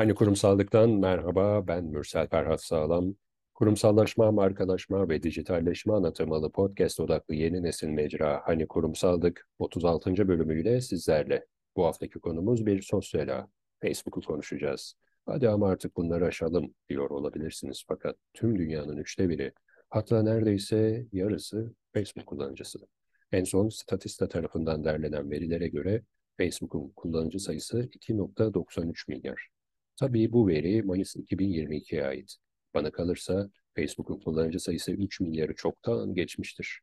Hani kurumsallıktan merhaba, ben Mürsel Ferhat Sağlam. Kurumsallaşma, markalaşma ve dijitalleşme anlatamalı podcast odaklı yeni nesil mecra Hani Kurumsallık 36. bölümüyle sizlerle. Bu haftaki konumuz bir sosyal ağ. Facebook'u konuşacağız. Hadi ama artık bunları aşalım diyor olabilirsiniz fakat tüm dünyanın üçte biri, hatta neredeyse yarısı Facebook kullanıcısı. En son Statista tarafından derlenen verilere göre Facebook'un kullanıcı sayısı 2.93 milyar. Tabii bu veri Mayıs 2022'ye ait. Bana kalırsa Facebook'un kullanıcı sayısı 3 milyarı çoktan geçmiştir.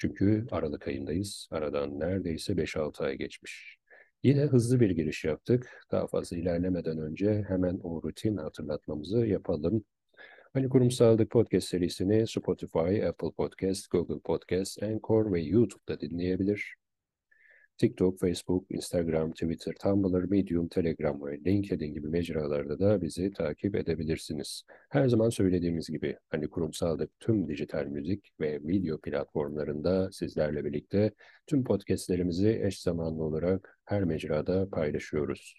Çünkü Aralık ayındayız. Aradan neredeyse 5-6 ay geçmiş. Yine hızlı bir giriş yaptık. Daha fazla ilerlemeden önce hemen o rutin hatırlatmamızı yapalım. Hani Kurumsallık Podcast serisini Spotify, Apple Podcast, Google Podcast, Anchor ve YouTube'da dinleyebilir. TikTok, Facebook, Instagram, Twitter, Tumblr, Medium, Telegram ve LinkedIn gibi mecralarda da bizi takip edebilirsiniz. Her zaman söylediğimiz gibi hani kurumsallık tüm dijital müzik ve video platformlarında sizlerle birlikte tüm podcastlerimizi eş zamanlı olarak her mecrada paylaşıyoruz.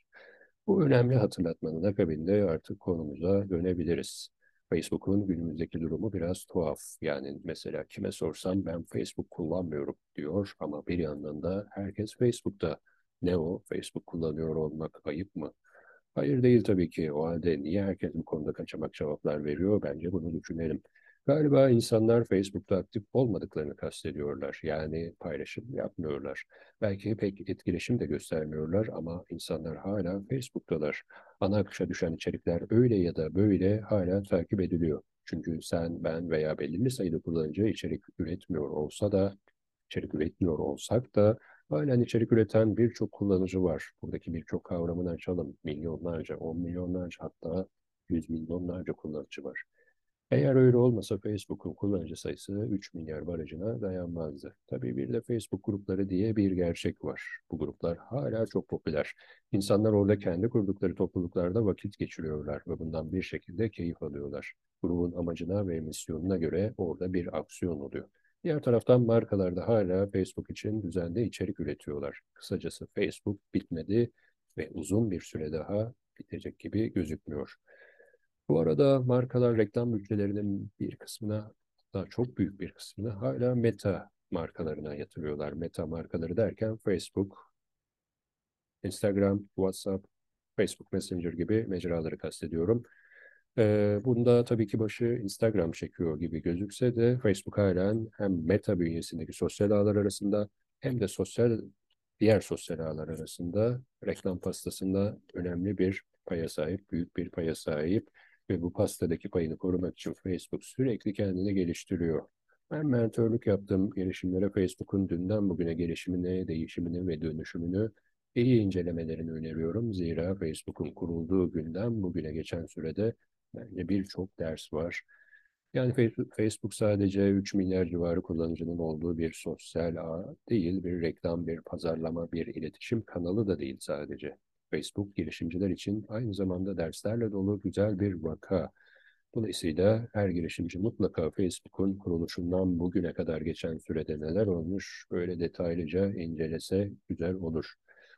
Bu önemli hatırlatmanın akabinde artık konumuza dönebiliriz. Facebook'un günümüzdeki durumu biraz tuhaf. Yani mesela kime sorsam ben Facebook kullanmıyorum diyor ama bir yandan da herkes Facebook'ta. Ne o? Facebook kullanıyor olmak ayıp mı? Hayır değil tabii ki. O halde niye herkes bu konuda kaçamak cevaplar veriyor? Bence bunu düşünelim. Galiba insanlar Facebook'ta aktif olmadıklarını kastediyorlar. Yani paylaşım yapmıyorlar. Belki pek etkileşim de göstermiyorlar ama insanlar hala Facebook'talar. Ana akışa düşen içerikler öyle ya da böyle hala takip ediliyor. Çünkü sen, ben veya belirli sayıda kullanıcı içerik üretmiyor olsa da, içerik üretmiyor olsak da halen içerik üreten birçok kullanıcı var. Buradaki birçok kavramını açalım. Milyonlarca, on milyonlarca hatta yüz milyonlarca kullanıcı var. Eğer öyle olmasa Facebook'un kullanıcı sayısı 3 milyar barajına dayanmazdı. Tabii bir de Facebook grupları diye bir gerçek var. Bu gruplar hala çok popüler. İnsanlar orada kendi kurdukları topluluklarda vakit geçiriyorlar ve bundan bir şekilde keyif alıyorlar. Grubun amacına ve misyonuna göre orada bir aksiyon oluyor. Diğer taraftan markalar da hala Facebook için düzenli içerik üretiyorlar. Kısacası Facebook bitmedi ve uzun bir süre daha bitecek gibi gözükmüyor. Bu arada markalar reklam bütçelerinin bir kısmına, daha çok büyük bir kısmını hala Meta markalarına yatırıyorlar. Meta markaları derken Facebook, Instagram, WhatsApp, Facebook Messenger gibi mecraları kastediyorum. Ee, bunda tabii ki başı Instagram çekiyor gibi gözükse de Facebook halen hem Meta bünyesindeki sosyal ağlar arasında hem de sosyal diğer sosyal ağlar arasında reklam pastasında önemli bir paya sahip, büyük bir paya sahip. Ve bu pastadaki payını korumak için Facebook sürekli kendini geliştiriyor. Ben mentörlük yaptığım gelişimlere Facebook'un dünden bugüne gelişimini, değişimini ve dönüşümünü iyi incelemelerini öneriyorum. Zira Facebook'un kurulduğu günden bugüne geçen sürede bence birçok ders var. Yani Facebook sadece 3 milyar civarı kullanıcının olduğu bir sosyal ağ değil, bir reklam, bir pazarlama, bir iletişim kanalı da değil sadece. Facebook girişimciler için aynı zamanda derslerle dolu güzel bir vaka. Dolayısıyla her girişimci mutlaka Facebook'un kuruluşundan bugüne kadar geçen sürede neler olmuş böyle detaylıca incelese güzel olur.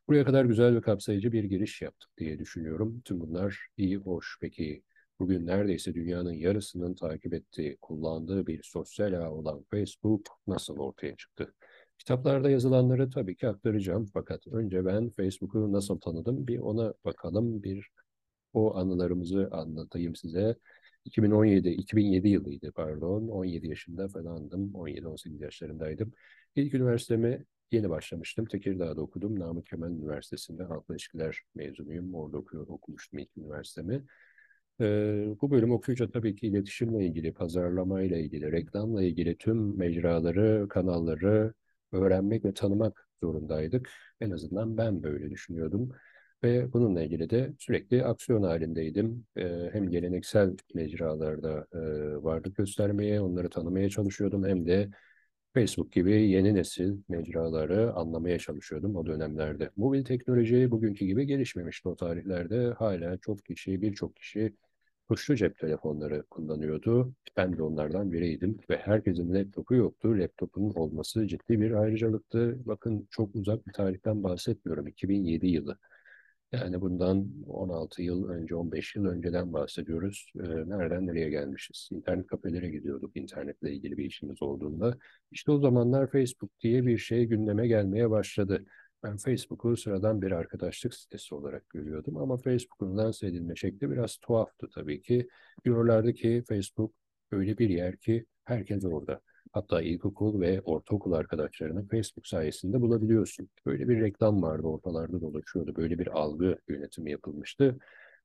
Buraya kadar güzel ve kapsayıcı bir giriş yaptık diye düşünüyorum. Tüm bunlar iyi, hoş. Peki bugün neredeyse dünyanın yarısının takip ettiği, kullandığı bir sosyal ağ olan Facebook nasıl ortaya çıktı? Kitaplarda yazılanları tabii ki aktaracağım. Fakat önce ben Facebook'u nasıl tanıdım bir ona bakalım. Bir o anılarımızı anlatayım size. 2017, 2007 yılıydı pardon. 17 yaşında falandım. 17-18 yaşlarındaydım. İlk üniversiteme yeni başlamıştım. Tekirdağ'da okudum. Namık Kemal Üniversitesi'nde halkla ilişkiler mezunuyum. Orada okuyor, okumuştum ilk üniversitemi. Ee, bu bölüm okuyunca tabii ki iletişimle ilgili, pazarlamayla ilgili, reklamla ilgili tüm mecraları, kanalları, öğrenmek ve tanımak zorundaydık. En azından ben böyle düşünüyordum. Ve bununla ilgili de sürekli aksiyon halindeydim. Ee, hem geleneksel mecralarda e, varlık göstermeye, onları tanımaya çalışıyordum. Hem de Facebook gibi yeni nesil mecraları anlamaya çalışıyordum o dönemlerde. Mobil teknoloji bugünkü gibi gelişmemişti o tarihlerde. Hala çok kişi, birçok kişi tuşlu cep telefonları kullanıyordu. Ben de onlardan biriydim ve herkesin laptopu yoktu. Laptopun olması ciddi bir ayrıcalıktı. Bakın çok uzak bir tarihten bahsetmiyorum. 2007 yılı. Yani bundan 16 yıl önce, 15 yıl önceden bahsediyoruz. Ee, nereden nereye gelmişiz? İnternet kafelere gidiyorduk internetle ilgili bir işimiz olduğunda. İşte o zamanlar Facebook diye bir şey gündeme gelmeye başladı. Ben Facebook'u sıradan bir arkadaşlık sitesi olarak görüyordum ama Facebook'un lanse edilme şekli biraz tuhaftı tabii ki. Diyorlardı ki Facebook öyle bir yer ki herkes orada. Hatta ilkokul ve ortaokul arkadaşlarını Facebook sayesinde bulabiliyorsun. Böyle bir reklam vardı, ortalarda dolaşıyordu. Böyle bir algı yönetimi yapılmıştı.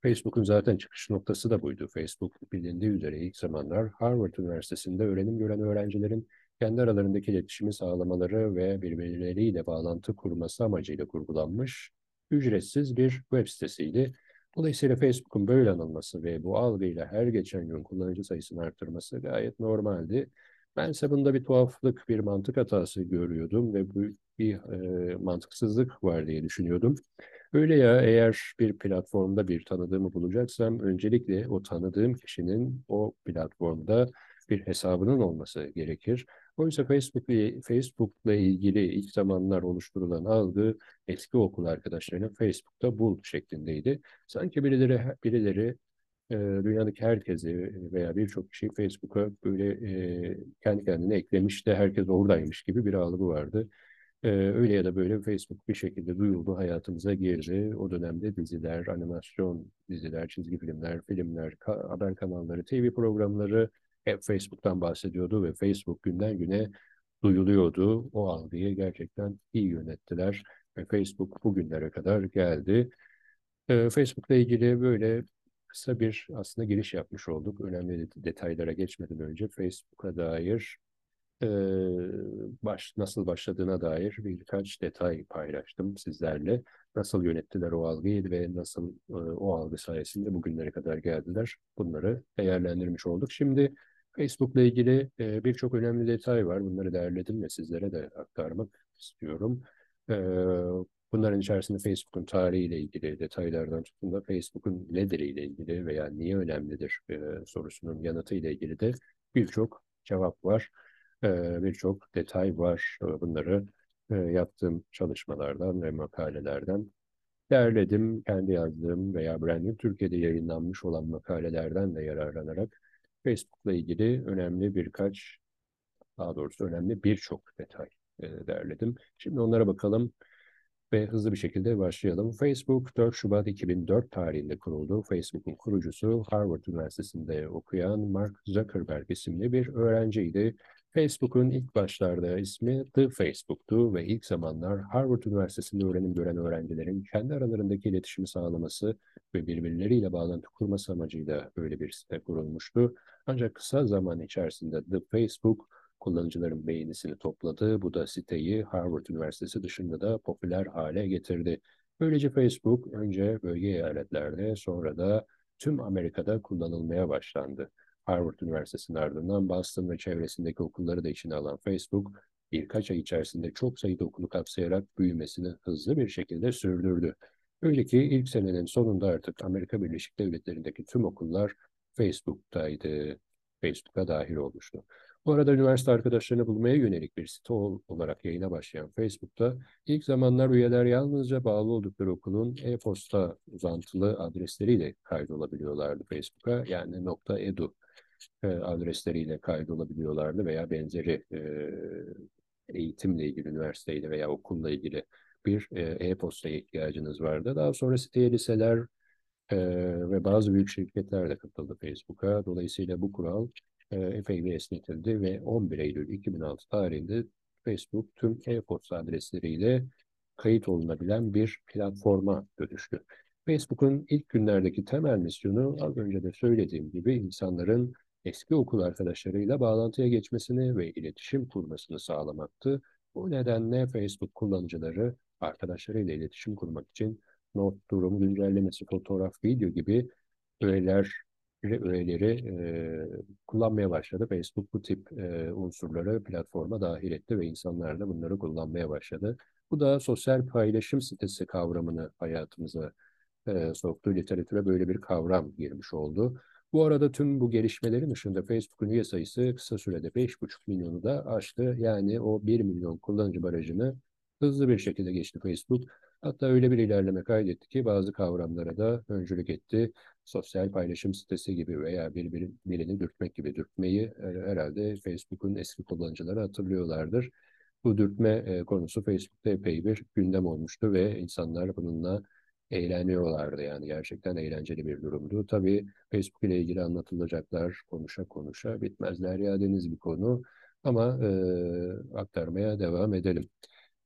Facebook'un zaten çıkış noktası da buydu. Facebook bilindiği üzere ilk zamanlar Harvard Üniversitesi'nde öğrenim gören öğrencilerin kendi aralarındaki iletişimi sağlamaları ve birbirleriyle bağlantı kurması amacıyla kurgulanmış ücretsiz bir web sitesiydi. Dolayısıyla Facebook'un böyle anılması ve bu algıyla her geçen gün kullanıcı sayısını arttırması gayet normaldi. Bense bunda bir tuhaflık, bir mantık hatası görüyordum ve bu bir e, mantıksızlık var diye düşünüyordum. Öyle ya eğer bir platformda bir tanıdığımı bulacaksam öncelikle o tanıdığım kişinin o platformda bir hesabının olması gerekir. Oysa Facebook Facebook'la ilgili ilk zamanlar oluşturulan algı eski okul arkadaşlarının Facebook'ta bul şeklindeydi. Sanki birileri birileri e, dünyadaki herkesi veya birçok kişiyi Facebook'a böyle e, kendi kendine eklemiş de herkes oradaymış gibi bir algı vardı. E, öyle ya da böyle Facebook bir şekilde duyuldu, hayatımıza girdi. O dönemde diziler, animasyon diziler, çizgi filmler, filmler, haber kanalları, TV programları hep Facebook'tan bahsediyordu ve Facebook günden güne duyuluyordu. O algıyı gerçekten iyi yönettiler ve Facebook bugünlere kadar geldi. E, Facebook'la ilgili böyle kısa bir aslında giriş yapmış olduk. Önemli detaylara geçmeden önce Facebook'a dair e, baş, nasıl başladığına dair birkaç detay paylaştım sizlerle. Nasıl yönettiler o algıyı ve nasıl e, o algı sayesinde bugünlere kadar geldiler. Bunları değerlendirmiş olduk. Şimdi Facebook'la ilgili e, birçok önemli detay var. Bunları değerledim ve sizlere de aktarmak istiyorum. E, Bunların içerisinde Facebook'un tarihiyle ilgili detaylardan tutun da Facebook'un nedir ile ilgili veya niye önemlidir e, sorusunun yanıtı ile ilgili de birçok cevap var, e, birçok detay var. E, bunları e, yaptığım çalışmalardan ve makalelerden derledim. Kendi yazdığım veya Branding Türkiye'de yayınlanmış olan makalelerden de yararlanarak Facebook'la ilgili önemli birkaç, daha doğrusu önemli birçok detay e, derledim. Şimdi onlara bakalım ve hızlı bir şekilde başlayalım. Facebook 4 Şubat 2004 tarihinde kuruldu. Facebook'un kurucusu Harvard Üniversitesi'nde okuyan Mark Zuckerberg isimli bir öğrenciydi. Facebook'un ilk başlarda ismi The Facebook'tu ve ilk zamanlar Harvard Üniversitesi'nde öğrenim gören öğrencilerin kendi aralarındaki iletişimi sağlaması ve birbirleriyle bağlantı kurması amacıyla böyle bir site kurulmuştu. Ancak kısa zaman içerisinde The Facebook kullanıcıların beğenisini topladı. Bu da siteyi Harvard Üniversitesi dışında da popüler hale getirdi. Böylece Facebook önce bölge eyaletlerde sonra da tüm Amerika'da kullanılmaya başlandı. Harvard Üniversitesi'nin ardından Boston ve çevresindeki okulları da içine alan Facebook, birkaç ay içerisinde çok sayıda okulu kapsayarak büyümesini hızlı bir şekilde sürdürdü. Öyle ki ilk senenin sonunda artık Amerika Birleşik Devletleri'ndeki tüm okullar Facebook'taydı. Facebook'a dahil olmuştu. Bu arada üniversite arkadaşlarını bulmaya yönelik bir site olarak yayına başlayan Facebook'ta ilk zamanlar üyeler yalnızca bağlı oldukları okulun e-posta uzantılı adresleriyle kaydolabiliyorlardı Facebook'a. Yani .edu e, adresleriyle kaydolabiliyorlardı veya benzeri e, eğitimle ilgili üniversiteyle veya okulla ilgili bir e, e-postaya ihtiyacınız vardı. Daha sonra siteye liseler e, ve bazı büyük şirketler de katıldı Facebook'a. Dolayısıyla bu kural e, epey bir esnetildi ve 11 Eylül 2006 tarihinde Facebook tüm e-posta adresleriyle kayıt olunabilen bir platforma dönüştü. Facebook'un ilk günlerdeki temel misyonu az önce de söylediğim gibi insanların eski okul arkadaşlarıyla bağlantıya geçmesini ve iletişim kurmasını sağlamaktı. Bu nedenle Facebook kullanıcıları arkadaşlarıyla iletişim kurmak için not, durum, güncellemesi, fotoğraf, video gibi öğeler öğeleri e, kullanmaya başladı. Facebook bu tip e, unsurları platforma dahil etti ve insanlar da bunları kullanmaya başladı. Bu da sosyal paylaşım sitesi kavramını hayatımıza e, soktu. Literatüre böyle bir kavram girmiş oldu. Bu arada tüm bu gelişmelerin dışında Facebook'un üye sayısı kısa sürede 5,5 milyonu da aştı. Yani o 1 milyon kullanıcı barajını hızlı bir şekilde geçti Facebook. Hatta öyle bir ilerleme kaydetti ki bazı kavramlara da öncülük etti. Sosyal paylaşım sitesi gibi veya bir, bir, birini dürtmek gibi dürtmeyi herhalde Facebook'un eski kullanıcıları hatırlıyorlardır. Bu dürtme e, konusu Facebook'ta epey bir gündem olmuştu ve insanlar bununla eğleniyorlardı yani gerçekten eğlenceli bir durumdu. Tabii Facebook ile ilgili anlatılacaklar konuşa konuşa bitmezler ya deniz bir konu ama e, aktarmaya devam edelim.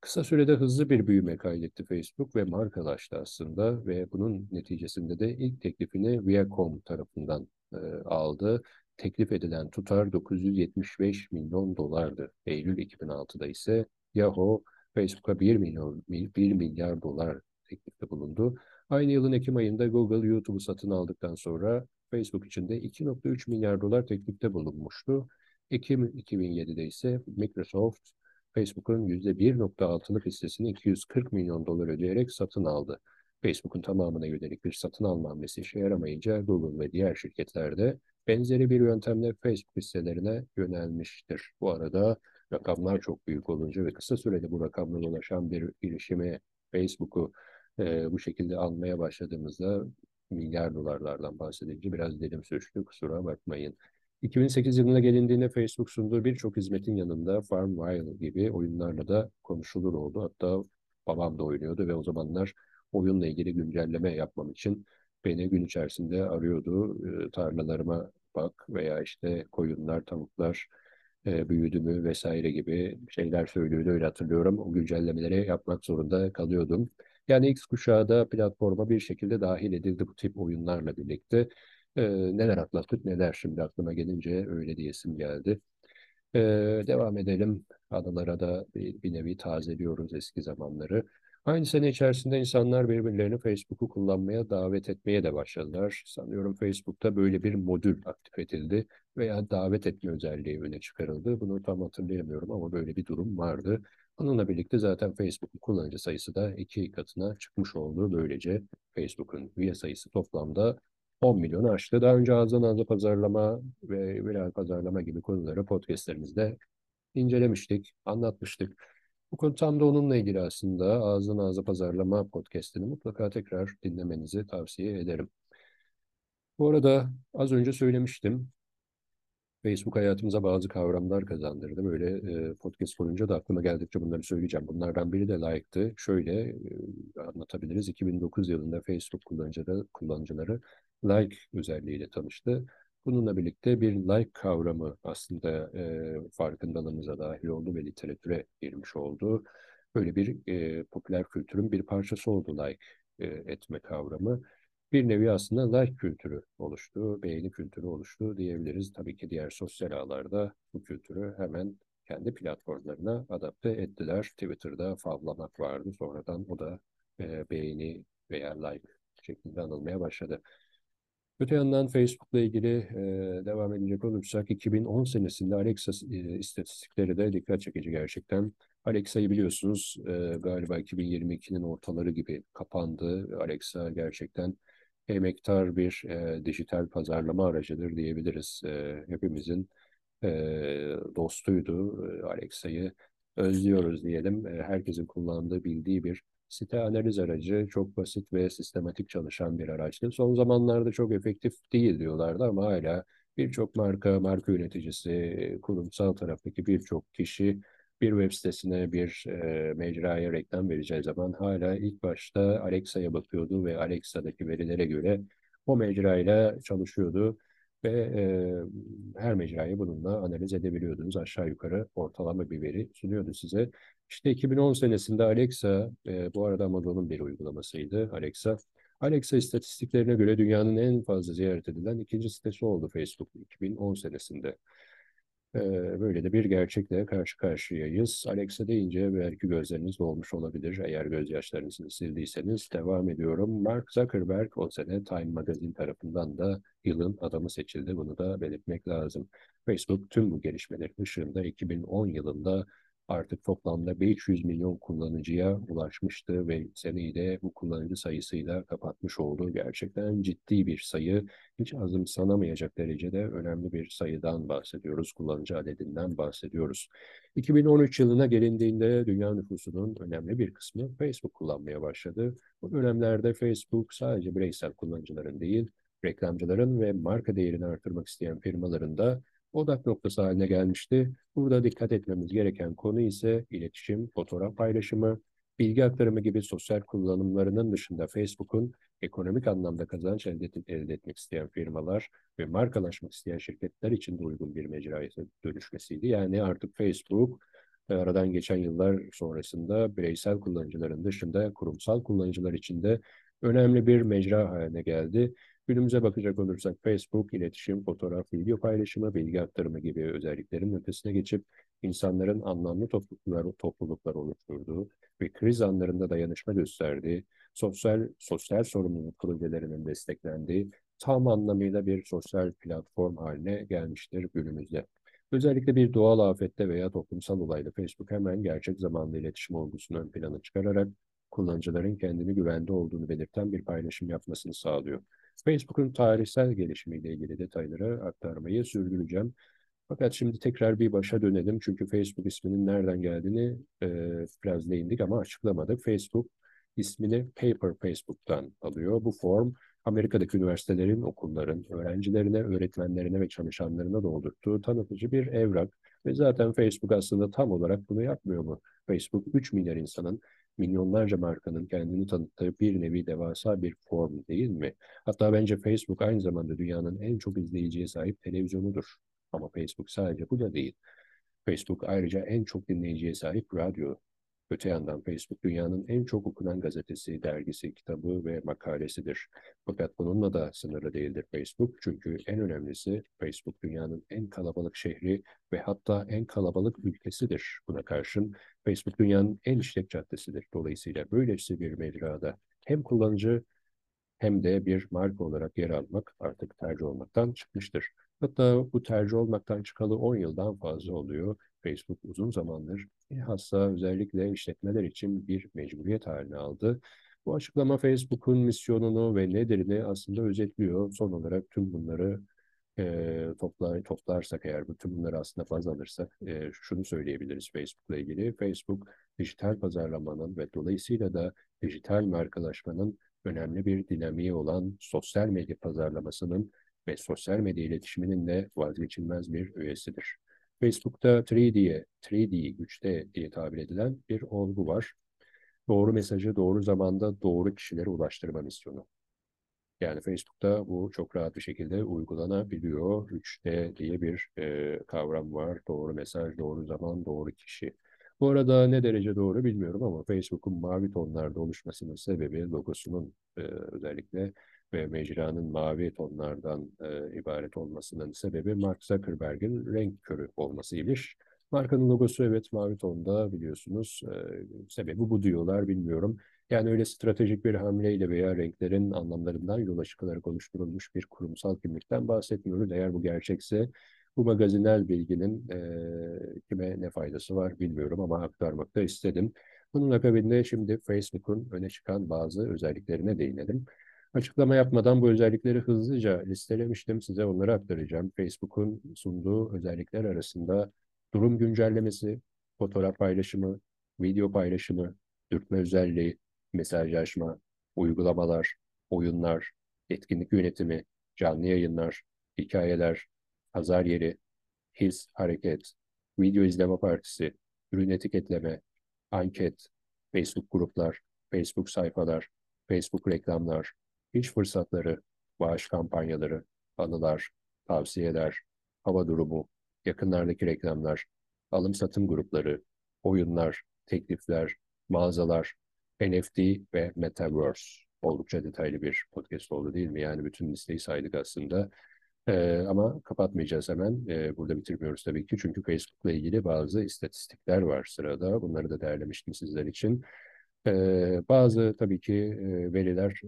Kısa sürede hızlı bir büyüme kaydetti Facebook ve markalaştı aslında ve bunun neticesinde de ilk teklifini Viacom tarafından e, aldı. Teklif edilen tutar 975 milyon dolardı. Eylül 2006'da ise Yahoo Facebook'a 1 milyon 1 milyar dolar teklifte bulundu. Aynı yılın Ekim ayında Google YouTube'u satın aldıktan sonra Facebook için de 2.3 milyar dolar teklifte bulunmuştu. Ekim 2007'de ise Microsoft Facebook'un %1.6'lık hissesini 240 milyon dolar ödeyerek satın aldı. Facebook'un tamamına yönelik bir satın alma hamlesi işe yaramayınca Google ve diğer şirketler de benzeri bir yöntemle Facebook hisselerine yönelmiştir. Bu arada rakamlar çok büyük olunca ve kısa sürede bu rakamlara ulaşan bir girişimi Facebook'u e, bu şekilde almaya başladığımızda milyar dolarlardan bahsedince biraz dilim sürçtü kusura bakmayın. 2008 yılına gelindiğinde Facebook sunduğu birçok hizmetin yanında Farmville gibi oyunlarla da konuşulur oldu. Hatta babam da oynuyordu ve o zamanlar oyunla ilgili güncelleme yapmam için beni gün içerisinde arıyordu. E, tarlalarıma bak veya işte koyunlar, tavuklar e, büyüdü mü vesaire gibi şeyler söylüyordu. Öyle hatırlıyorum. O güncellemeleri yapmak zorunda kalıyordum. Yani X kuşağı da platforma bir şekilde dahil edildi bu tip oyunlarla birlikte. Ee, neler atlattık neler şimdi aklıma gelince öyle diyesim geldi. Ee, devam edelim. Anılara da bir, bir nevi tazeliyoruz eski zamanları. Aynı sene içerisinde insanlar birbirlerini Facebook'u kullanmaya davet etmeye de başladılar. Sanıyorum Facebook'ta böyle bir modül aktif edildi veya davet etme özelliği öne çıkarıldı. Bunu tam hatırlayamıyorum ama böyle bir durum vardı. Onunla birlikte zaten Facebook'un kullanıcı sayısı da iki katına çıkmış oldu. Böylece Facebook'un üye sayısı toplamda 10 milyonu aştı. Daha önce ağızdan ağza pazarlama ve viral pazarlama gibi konuları podcastlerimizde incelemiştik, anlatmıştık. Bu konu tam da onunla ilgili aslında ağızdan ağza pazarlama podcastini mutlaka tekrar dinlemenizi tavsiye ederim. Bu arada az önce söylemiştim. Facebook hayatımıza bazı kavramlar kazandırdı. Böyle e, podcast boyunca da aklıma geldikçe bunları söyleyeceğim. Bunlardan biri de like'tı. Şöyle e, anlatabiliriz. 2009 yılında Facebook kullanıcıları, kullanıcıları like özelliğiyle tanıştı. Bununla birlikte bir like kavramı aslında e, farkındalığımıza dahil oldu ve literatüre girmiş oldu. Böyle bir e, popüler kültürün bir parçası oldu like e, etme kavramı bir nevi aslında like kültürü oluştu, beğeni kültürü oluştu diyebiliriz. Tabii ki diğer sosyal ağlarda bu kültürü hemen kendi platformlarına adapte ettiler. Twitter'da favlamak vardı. Sonradan o da e, beğeni veya like şeklinde anılmaya başladı. Öte yandan Facebook'la ilgili e, devam edecek olursak 2010 senesinde Alexa e, istatistikleri de dikkat çekici gerçekten. Alexa'yı biliyorsunuz e, galiba 2022'nin ortaları gibi kapandı. Alexa gerçekten emektar bir e, dijital pazarlama aracıdır diyebiliriz. E, hepimizin e, dostuydu. Alexa'yı özlüyoruz diyelim. E, herkesin kullandığı, bildiği bir site analiz aracı. Çok basit ve sistematik çalışan bir araçtı. Son zamanlarda çok efektif değil diyorlardı ama hala birçok marka, marka yöneticisi, kurumsal taraftaki birçok kişi bir web sitesine, bir e, mecraya reklam vereceği zaman hala ilk başta Alexa'ya bakıyordu ve Alexa'daki verilere göre o mecrayla çalışıyordu ve e, her mecrayı bununla analiz edebiliyordunuz. Aşağı yukarı ortalama bir veri sunuyordu size. İşte 2010 senesinde Alexa, e, bu arada Amazon'un bir uygulamasıydı Alexa. Alexa istatistiklerine göre dünyanın en fazla ziyaret edilen ikinci sitesi oldu Facebook 2010 senesinde. Böyle de bir gerçekle karşı karşıyayız. Alexa deyince belki gözleriniz dolmuş olabilir. Eğer gözyaşlarınızı sildiyseniz devam ediyorum. Mark Zuckerberg o sene Time Magazine tarafından da yılın adamı seçildi. Bunu da belirtmek lazım. Facebook tüm bu gelişmeler ışığında 2010 yılında artık toplamda 500 milyon kullanıcıya ulaşmıştı ve seneyi de bu kullanıcı sayısıyla kapatmış oldu. Gerçekten ciddi bir sayı, hiç azımsanamayacak derecede önemli bir sayıdan bahsediyoruz, kullanıcı adedinden bahsediyoruz. 2013 yılına gelindiğinde dünya nüfusunun önemli bir kısmı Facebook kullanmaya başladı. Bu dönemlerde Facebook sadece bireysel kullanıcıların değil, reklamcıların ve marka değerini artırmak isteyen firmaların da odak noktası haline gelmişti. Burada dikkat etmemiz gereken konu ise iletişim, fotoğraf paylaşımı, bilgi aktarımı gibi sosyal kullanımlarının dışında Facebook'un ekonomik anlamda kazanç elde, elde etmek isteyen firmalar ve markalaşmak isteyen şirketler için de uygun bir mecraya dönüşmesiydi. Yani artık Facebook e, aradan geçen yıllar sonrasında bireysel kullanıcıların dışında kurumsal kullanıcılar için de önemli bir mecra haline geldi. Günümüze bakacak olursak Facebook, iletişim, fotoğraf, video paylaşımı, bilgi aktarımı gibi özelliklerin ötesine geçip insanların anlamlı topluluklar, topluluklar oluşturduğu ve kriz anlarında dayanışma gösterdiği, sosyal sosyal sorumluluk projelerinin desteklendiği tam anlamıyla bir sosyal platform haline gelmiştir günümüzde. Özellikle bir doğal afette veya toplumsal olayda Facebook hemen gerçek zamanlı iletişim olgusunu ön plana çıkararak kullanıcıların kendini güvende olduğunu belirten bir paylaşım yapmasını sağlıyor. Facebook'un tarihsel gelişimiyle ilgili detayları aktarmayı sürdüreceğim. Fakat şimdi tekrar bir başa dönelim. Çünkü Facebook isminin nereden geldiğini e, biraz değindik ama açıklamadık. Facebook ismini Paper Facebook'tan alıyor. Bu form Amerika'daki üniversitelerin, okulların, öğrencilerine, öğretmenlerine ve çalışanlarına doldurduğu tanıtıcı bir evrak. Ve zaten Facebook aslında tam olarak bunu yapmıyor mu? Facebook 3 milyar insanın milyonlarca markanın kendini tanıttığı bir nevi devasa bir form değil mi? Hatta bence Facebook aynı zamanda dünyanın en çok izleyiciye sahip televizyonudur. Ama Facebook sadece bu da değil. Facebook ayrıca en çok dinleyiciye sahip radyo Öte yandan Facebook dünyanın en çok okunan gazetesi, dergisi, kitabı ve makalesidir. Fakat bununla da sınırlı değildir Facebook. Çünkü en önemlisi Facebook dünyanın en kalabalık şehri ve hatta en kalabalık ülkesidir. Buna karşın Facebook dünyanın en işlek caddesidir. Dolayısıyla böylesi bir mecrada hem kullanıcı hem de bir marka olarak yer almak artık tercih olmaktan çıkmıştır. Hatta bu tercih olmaktan çıkalı 10 yıldan fazla oluyor. Facebook uzun zamandır bilhassa özellikle işletmeler için bir mecburiyet haline aldı. Bu açıklama Facebook'un misyonunu ve nedirini aslında özetliyor. Son olarak tüm bunları e, toplar, toplarsak eğer bütün bunları aslında baz alırsak e, şunu söyleyebiliriz Facebook'la ilgili. Facebook dijital pazarlamanın ve dolayısıyla da dijital markalaşmanın önemli bir dinamiği olan sosyal medya pazarlamasının ve sosyal medya iletişiminin de vazgeçilmez bir üyesidir. Facebook'ta 3D'ye, 3D, 3D diye tabir edilen bir olgu var. Doğru mesajı doğru zamanda doğru kişilere ulaştırma misyonu. Yani Facebook'ta bu çok rahat bir şekilde uygulanabiliyor. 3D diye bir e, kavram var. Doğru mesaj, doğru zaman, doğru kişi. Bu arada ne derece doğru bilmiyorum ama Facebook'un mavi tonlarda oluşmasının sebebi logosunun e, özellikle ve mecranın mavi tonlardan e, ibaret olmasının sebebi Mark Zuckerberg'in renk körü olmasıymış. Markanın logosu evet mavi tonda biliyorsunuz. E, sebebi bu diyorlar bilmiyorum. Yani öyle stratejik bir hamleyle veya renklerin anlamlarından yola çıkılarak oluşturulmuş bir kurumsal kimlikten bahsetmiyoruz. Eğer bu gerçekse bu magazinel bilginin e, kime ne faydası var bilmiyorum ama aktarmak da istedim. Bunun akabinde şimdi Facebook'un öne çıkan bazı özelliklerine değinelim. Açıklama yapmadan bu özellikleri hızlıca listelemiştim. Size onları aktaracağım. Facebook'un sunduğu özellikler arasında durum güncellemesi, fotoğraf paylaşımı, video paylaşımı, dürtme özelliği, mesajlaşma, uygulamalar, oyunlar, etkinlik yönetimi, canlı yayınlar, hikayeler, pazar yeri, his, hareket, video izleme partisi, ürün etiketleme, anket, Facebook gruplar, Facebook sayfalar, Facebook reklamlar, iş fırsatları, bağış kampanyaları, anılar, tavsiyeler, hava durumu, yakınlardaki reklamlar, alım-satım grupları, oyunlar, teklifler, mağazalar, NFT ve Metaverse. Oldukça detaylı bir podcast oldu değil mi? Yani bütün listeyi saydık aslında. Ee, ama kapatmayacağız hemen. Ee, burada bitirmiyoruz tabii ki. Çünkü Facebook'la ilgili bazı istatistikler var sırada. Bunları da derlemiştim sizler için. Ee, bazı tabii ki e, veriler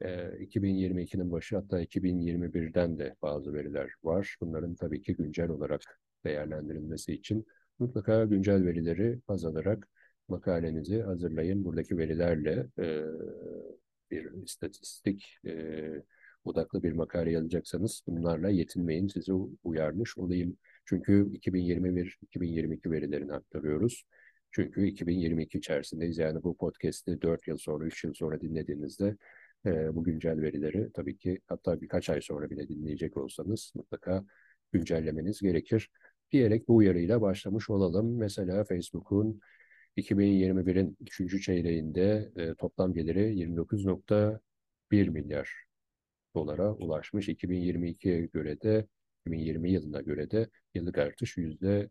2022'nin başı hatta 2021'den de bazı veriler var. Bunların tabii ki güncel olarak değerlendirilmesi için Mutlaka güncel verileri baz alarak makalenizi hazırlayın. Buradaki verilerle e, bir istatistik e, odaklı bir makale yazacaksanız bunlarla yetinmeyin. Sizi uyarmış olayım. Çünkü 2021-2022 verilerini aktarıyoruz. Çünkü 2022 içerisindeyiz. Yani bu podcast'i 4 yıl sonra, 3 yıl sonra dinlediğinizde e, bu güncel verileri tabii ki hatta birkaç ay sonra bile dinleyecek olsanız mutlaka güncellemeniz gerekir. Diyerek bu uyarıyla başlamış olalım. Mesela Facebook'un 2021'in 3. çeyreğinde e, toplam geliri 29.1 milyar dolara ulaşmış. 2022'ye göre de 2020 yılına göre de yıllık artış yüzde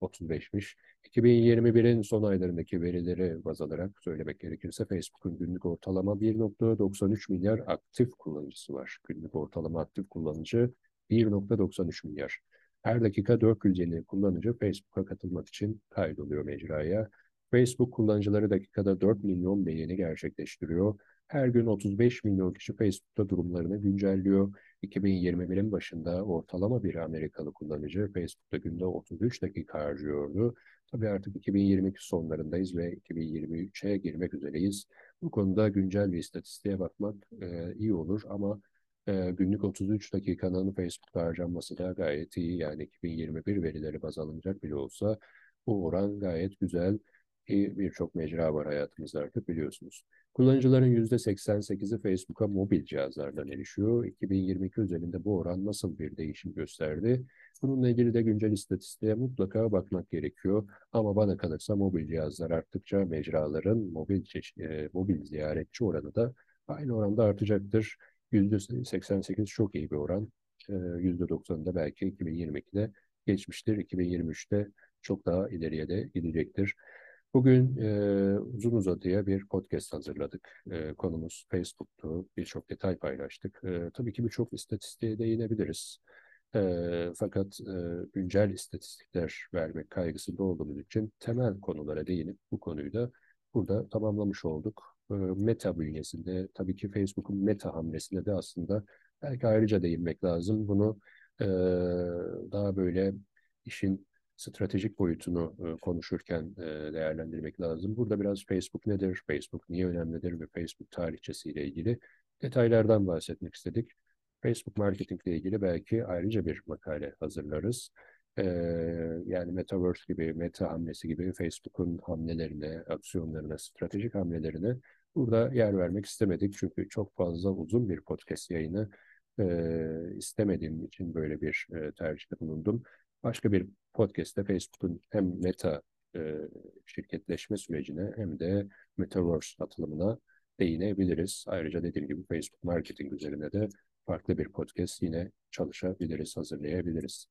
35'miş. 2021'in son aylarındaki verileri baz alarak söylemek gerekirse Facebook'un günlük ortalama 1.93 milyar aktif kullanıcısı var. Günlük ortalama aktif kullanıcı 1.93 milyar. Her dakika 400 yeni kullanıcı Facebook'a katılmak için kaydoluyor mecraya. Facebook kullanıcıları dakikada 4 milyon beğeni gerçekleştiriyor. Her gün 35 milyon kişi Facebook'ta durumlarını güncelliyor. 2021'in başında ortalama bir Amerikalı kullanıcı Facebook'ta günde 33 dakika harcıyordu. Tabii artık 2022 sonlarındayız ve 2023'e girmek üzereyiz. Bu konuda güncel bir istatistiğe bakmak e, iyi olur ama e, günlük 33 dakikanın Facebook'ta harcanması da gayet iyi. Yani 2021 verileri baz alınacak bile olsa bu oran gayet güzel ki birçok mecra var hayatımızda artık biliyorsunuz. Kullanıcıların %88'i Facebook'a mobil cihazlardan erişiyor. 2022 üzerinde bu oran nasıl bir değişim gösterdi? Bununla ilgili de güncel istatistiğe mutlaka bakmak gerekiyor. Ama bana kalırsa mobil cihazlar arttıkça mecraların mobil, e, mobil ziyaretçi oranı da aynı oranda artacaktır. %88 çok iyi bir oran. E, %90'da belki 2022'de geçmiştir. 2023'te çok daha ileriye de gidecektir. Bugün e, uzun uzadıya bir podcast hazırladık. E, konumuz Facebook'tu. Birçok detay paylaştık. E, tabii ki birçok istatistiğe değinebiliriz. E, fakat e, güncel istatistikler vermek kaygısında olduğumuz için temel konulara değinip bu konuyu da burada tamamlamış olduk. E, meta bünyesinde tabii ki Facebook'un meta hamlesine de aslında belki ayrıca değinmek lazım. Bunu e, daha böyle işin stratejik boyutunu e, konuşurken e, değerlendirmek lazım. Burada biraz Facebook nedir, Facebook niye önemlidir ve Facebook tarihçesiyle ilgili detaylardan bahsetmek istedik. Facebook marketing ile ilgili belki ayrıca bir makale hazırlarız. Ee, yani Metaverse gibi, Meta hamlesi gibi Facebook'un hamlelerine, aksiyonlarına, stratejik hamlelerine burada yer vermek istemedik. Çünkü çok fazla uzun bir podcast yayını e, istemediğim için böyle bir e, tercihte bulundum başka bir podcast'te Facebook'un hem meta e, şirketleşme sürecine hem de Metaverse atılımına değinebiliriz. Ayrıca dediğim gibi Facebook marketing üzerine de farklı bir podcast yine çalışabiliriz, hazırlayabiliriz.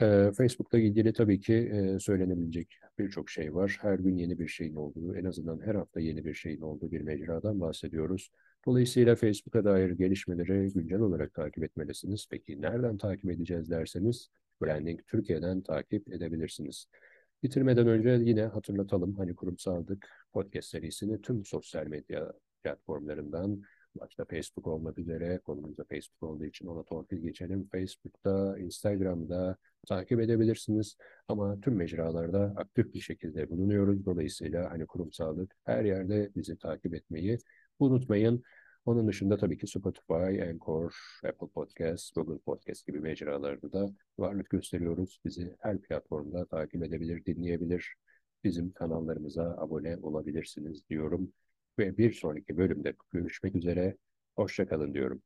Ee, Facebook'la ilgili tabii ki e, söylenebilecek birçok şey var. Her gün yeni bir şeyin olduğu, en azından her hafta yeni bir şeyin olduğu bir mecradan bahsediyoruz. Dolayısıyla Facebook'a dair gelişmeleri güncel olarak takip etmelisiniz. Peki nereden takip edeceğiz derseniz Branding Türkiye'den takip edebilirsiniz. Bitirmeden önce yine hatırlatalım hani kurumsaldık podcast serisini tüm sosyal medya platformlarından başta Facebook olmak üzere konumuzda Facebook olduğu için ona torpil geçelim. Facebook'ta, Instagram'da takip edebilirsiniz. Ama tüm mecralarda aktif bir şekilde bulunuyoruz. Dolayısıyla hani kurumsallık her yerde bizi takip etmeyi unutmayın. Onun dışında tabii ki Spotify, Anchor, Apple Podcast, Google Podcast gibi mecralarda da varlık gösteriyoruz. Bizi her platformda takip edebilir, dinleyebilir. Bizim kanallarımıza abone olabilirsiniz diyorum. Ve bir sonraki bölümde görüşmek üzere. Hoşçakalın diyorum.